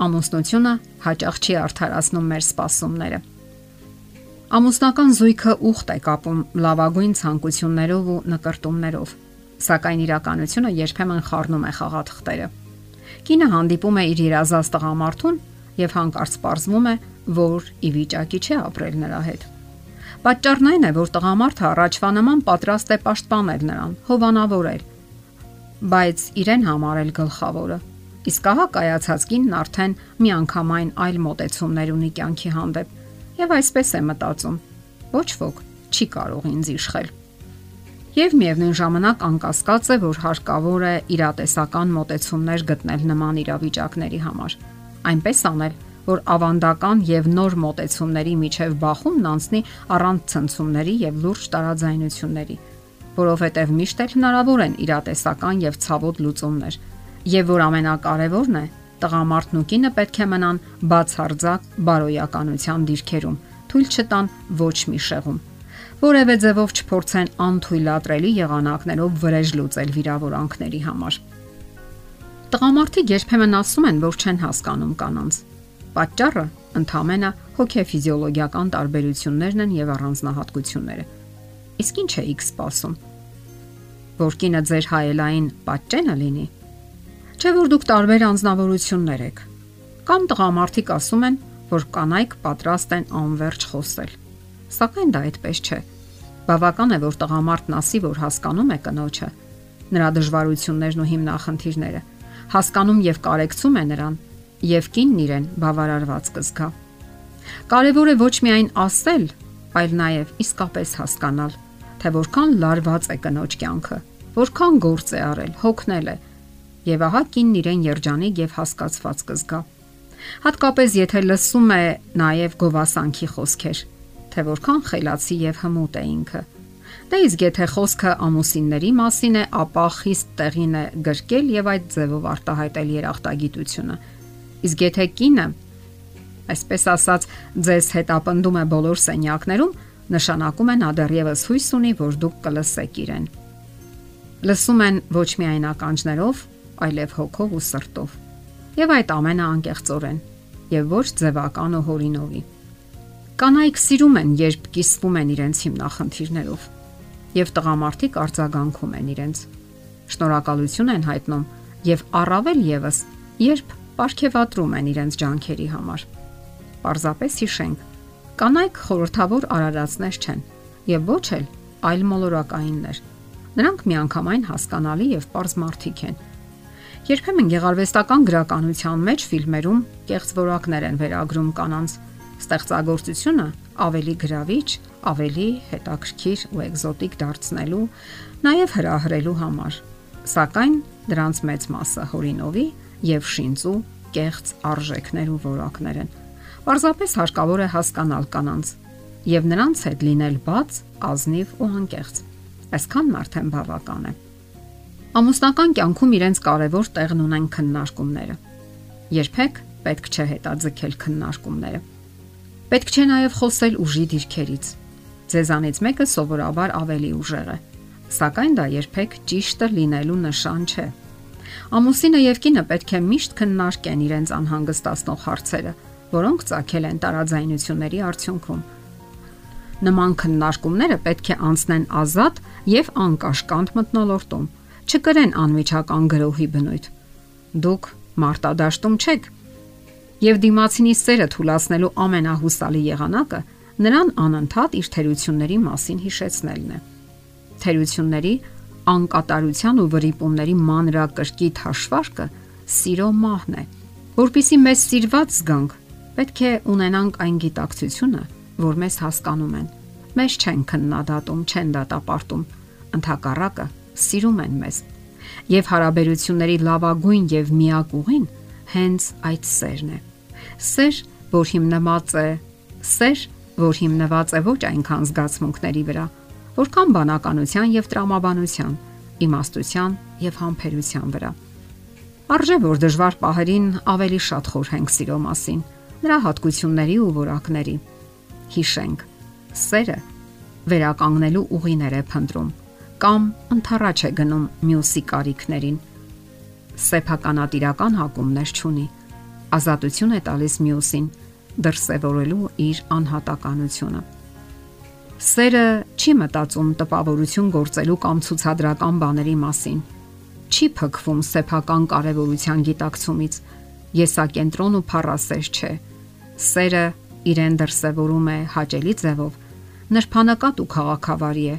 Ամուսնությունը հաճախ չի արդարացնում մեր սպասումները։ Ամուսնական զույգը ուխտ է կապում լավագույն ցանկություններով ու նկարտումներով, սակայն իրականությունը երբեմն խառնում է խաղաթղթերը։ Կինը հանդիպում է իր երազած տղամարդուն եւ հանկարծ պարզվում է, որ ի վիճակի չէ ապրել նրա հետ։ Պատճառն այն է, որ տղամարդը առաջվա նման պատրաստ է պաշտպանել նրան, հովանավորել, բայց իրեն համարել գլխավորը Իսկ ահա կայացած կինն արդեն միանգամայն այլ մտեցումներ ունի կյանքի հանդեպ եւ այսպես է մտածում. ոչ ոք չի կարող ինձ իշխել։ Եվ միևնույն ժամանակ անկասկած է, որ հարկավոր է իրատեսական մտեցումներ գտնել նման իրավիճակների համար։ Այնպես անել, որ ավանդական եւ նոր մտեցումների միջև բախումն անցնի առանց ցնցումների եւ լուրջ տարաձայնությունների, որովհետեւ միշտ էլ հնարավոր են իրատեսական եւ ցավոտ լուծումներ Եվ որ ամենակարևորն է, տղամարդն ու կինը պետք է մնան բացարձակ բարոյականության դիրքերում, թույլ չտան ոչ մի շեղում։ Որևէ ձևով չփորձեն անթույլատրելի եղանակներով վրեժ լուծել վիրավորանքների համար։ Տղամարդիկ երբեմն ասում են, որ չեն հասկանում կանանց։ Պատճառը ընդհանրապես հոգեֆիզիոլոգիական տարբերություններն են եւ առանձնահատկությունները։ Իսկ ինչ էիք սպասում։ Որ կինը ձեր հայելային պատճենը լինի Չէ որ դուք տարբեր անznավորություններ եք։ Կամ տղամարդիկ ասում են, որ կանայք պատրաստ են անverջ խոսել։ Սակայն դա այդպես չէ։ Բավական է, որ տղամարդն ասի, որ հասկանում է կնոջը, նրա դժվարություններն ու հիմնախնդիրները, հասկանում եւ կարեկցում է նրան, եւ կինն իրեն բավարարված կզգա։ Կարևոր է ոչ միայն ասել, այլ նաեւ իսկապես հասկանալ, թե որքան լարված է կնոջ կյանքը, որքան գործ է արել, հոգնել է, Եվ ահա կինն իրեն երջանիկ եւ հասկացված կզգա։ Հատկապես եթե լսում է նաեւ գովասանքի խոսքեր, թե որքան խելացի եւ հմուտ է ինքը։ Դե իսկ եթե խոսքը ամուսինների մասին է, ապա խիստ տեղին է գրկել եւ այդ ձևով արտահայտել երախտագիտությունը։ Իսկ եթե կինը, այսպես ասած, ձեզ հետ ապնդում է բոլոր սենյակներում, նշանակում է նա դեռևս հույս ունի, որ դուք կլսեք իրեն։ Լսում են ոչ միայն ականջներով, այլև հոգով ու սրտով։ Եվ այդ ամենը անկեղծորեն եւ ոչ ձևական ու հորինովի։ Կանայք սիրում են, երբ կիսվում են իրենց հիմնախնդիրներով եւ տղամարդիկ արձագանքում են իրենց։ Շնորհակալություն են հայտնում եւ առավել եւս, երբ ապարքեվատրում են իրենց ջանքերի համար։ Պարզապես հիշենք, կանայք խորթավոր արարածներ չեն եւ ոչ էլ այլ մոլորակայիններ։ Նրանք միանգամայն հասկանալի եւ པարզ մարդիկ են, Երբեմն գեղարվեստական գրականության մեջ ֆիլմերում կեղծ որակներ են վերագրում կանանց ստեղծագործությունը ավելի գրավիչ, ավելի հետաքրքիր ու էկզոտիկ դարձնելու, նաև հրահրելու համար։ Սակայն դրանց մեծ մասը հորինովի եւ շինծու կեղծ արժեքներ ու որակներ են։ Պարզապես հարկավոր է հասկանալ կանանց եւ նրանց հետ լինել բաց, ազնիվ ու անկեղծ։ Այսքանն արդեն բավական է։ Ամուսնական կյանքում իրենց կարևոր տեղն ունեն քննարկումները։ Երբեք պետք չէ հետաձգել քննարկումները։ Պետք չէ նաև խոսել ուժի դիրքերից։ Ձեզանից մեկը սովորաբար ավելի ուժեղ է, սակայն դա երբեք ճիշտը լինելու նշան չէ։ Ամուսինը եւ կինը պետք է միշտ քննարկեն իրենց անհանգստացնող հարցերը, որոնք ցակել են տարաձայնությունների արդյունքում։ Նման քննարկումները պետք է անցնեն ազատ եւ անկաշկանդ մտնոլորտում չկրեն անմիջական գրոհի բնույթ։ Դուք մարտադաշտում չեք։ Եվ դիմացինի սերը թուլացնելու ամենահուսալի եղանակը նրան անընդհատ իր թերությունների մասին հիշեցնելն է։ Թերությունների անկատարության ու վրիպումների մանրակրկիտ հաշվարկը սիրո մահն է։ Որpիսի մեզ սիրված զգանք, պետք է ունենանք այն գիտակցությունը, որ մեզ հասկանում են։ Մեզ չեն քննադատում, չեն դատապարտում։ Ընթակառակը սիրում են մեզ։ Եվ հարաբերությունների լավագույն եւ միակ ուղին հենց այդ սերն է։ Սեր, որ հիմնված է, սեր, որ հիմնված է ոչ այնքան զգացմունքների վրա, որքան բանականության եւ տրամաբանության, իմաստության եւ համբերության վրա։ Արժե որ դժվար պահերին ավելի շատ խորհենք սիրո մասին, նրա հատկությունների ու որակների։ Հիշենք, սերը վերականգնելու ուղիներ է փնտրում կամ ընթառաջ է գնում մյուսի կարիքներին։ Սեփականատիրական հակումներ չունի։ ազատություն է տալիս մյուսին, դրսևորելու իր անհատականությունը։ Սերը չի մտածում տպավորություն գործելու կամ ցուցադրական բաների մասին։ Չի փքվում սեփական կարևորության գիտակցումից։ Եսակենտրոն ու փառասեր չէ։ Սերը իրեն դրսևորում է հաճելի ձևով, նրբանակատ ու քաղաքավարի է։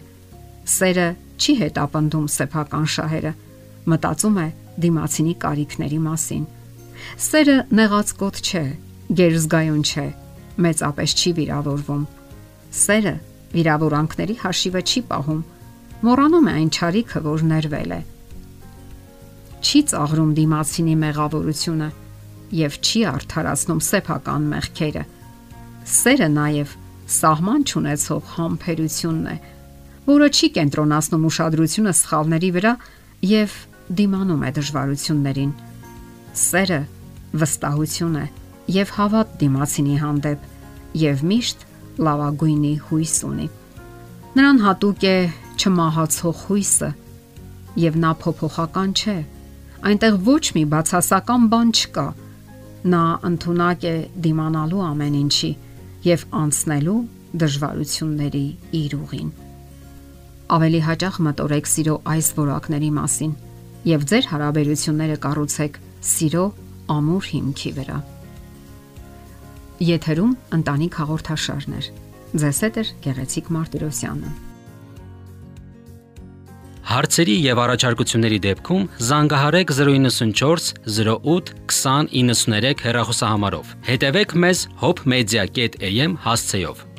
Սերը չի հետապնդում սեփական շահերը, մտածում է դիմացինի կարիքների մասին։ Սերը նեղացկոտ չէ, գերզգայուն չէ, մեծապես չի վիրավորվում։ Սերը վիրավորանքների հաշիվը չի պահում։ Մոռանում է այն ճարիքը, որ ներվել է։ Չի ծաղրում դիմացինի մեղավորությունը եւ չի արդարացնում սեփական մեղքերը։ Սերը նաեւ սահման չունեցող համբերությունն է, որը չի կենտրոնացնում ուշադրությունը սխալների վրա եւ դիմանում է դժվարություններին։ Սերը վստահություն է եւ հավատ դիմացինի հանդեպ եւ միշտ լավագույնի հույս ունի։ Նրան հատուկ է չմահացող հույսը եւ նա փոփոխական չէ։ Այնտեղ ոչ մի բացասական բան չկա։ Նա ընդունակ է դիմանալու ամեն ինչի եւ անցնելու դժվարությունների իր ուղին։ Ավելի հաճախ մտորեք սիրո այս որակների մասին եւ ձեր հարաբերությունները կառուցեք սիրո ամուր հիմքի վրա։ Եթերում ընտանիք հաղորդաշարներ։ Ձեզ հետ է Գեղեցիկ Մարտիրոսյանը։ Հարցերի եւ առաջարկությունների դեպքում զանգահարեք 094 08 2093 հեռախոսահամարով։ Հետևեք մեզ hopmedia.am հասցեով։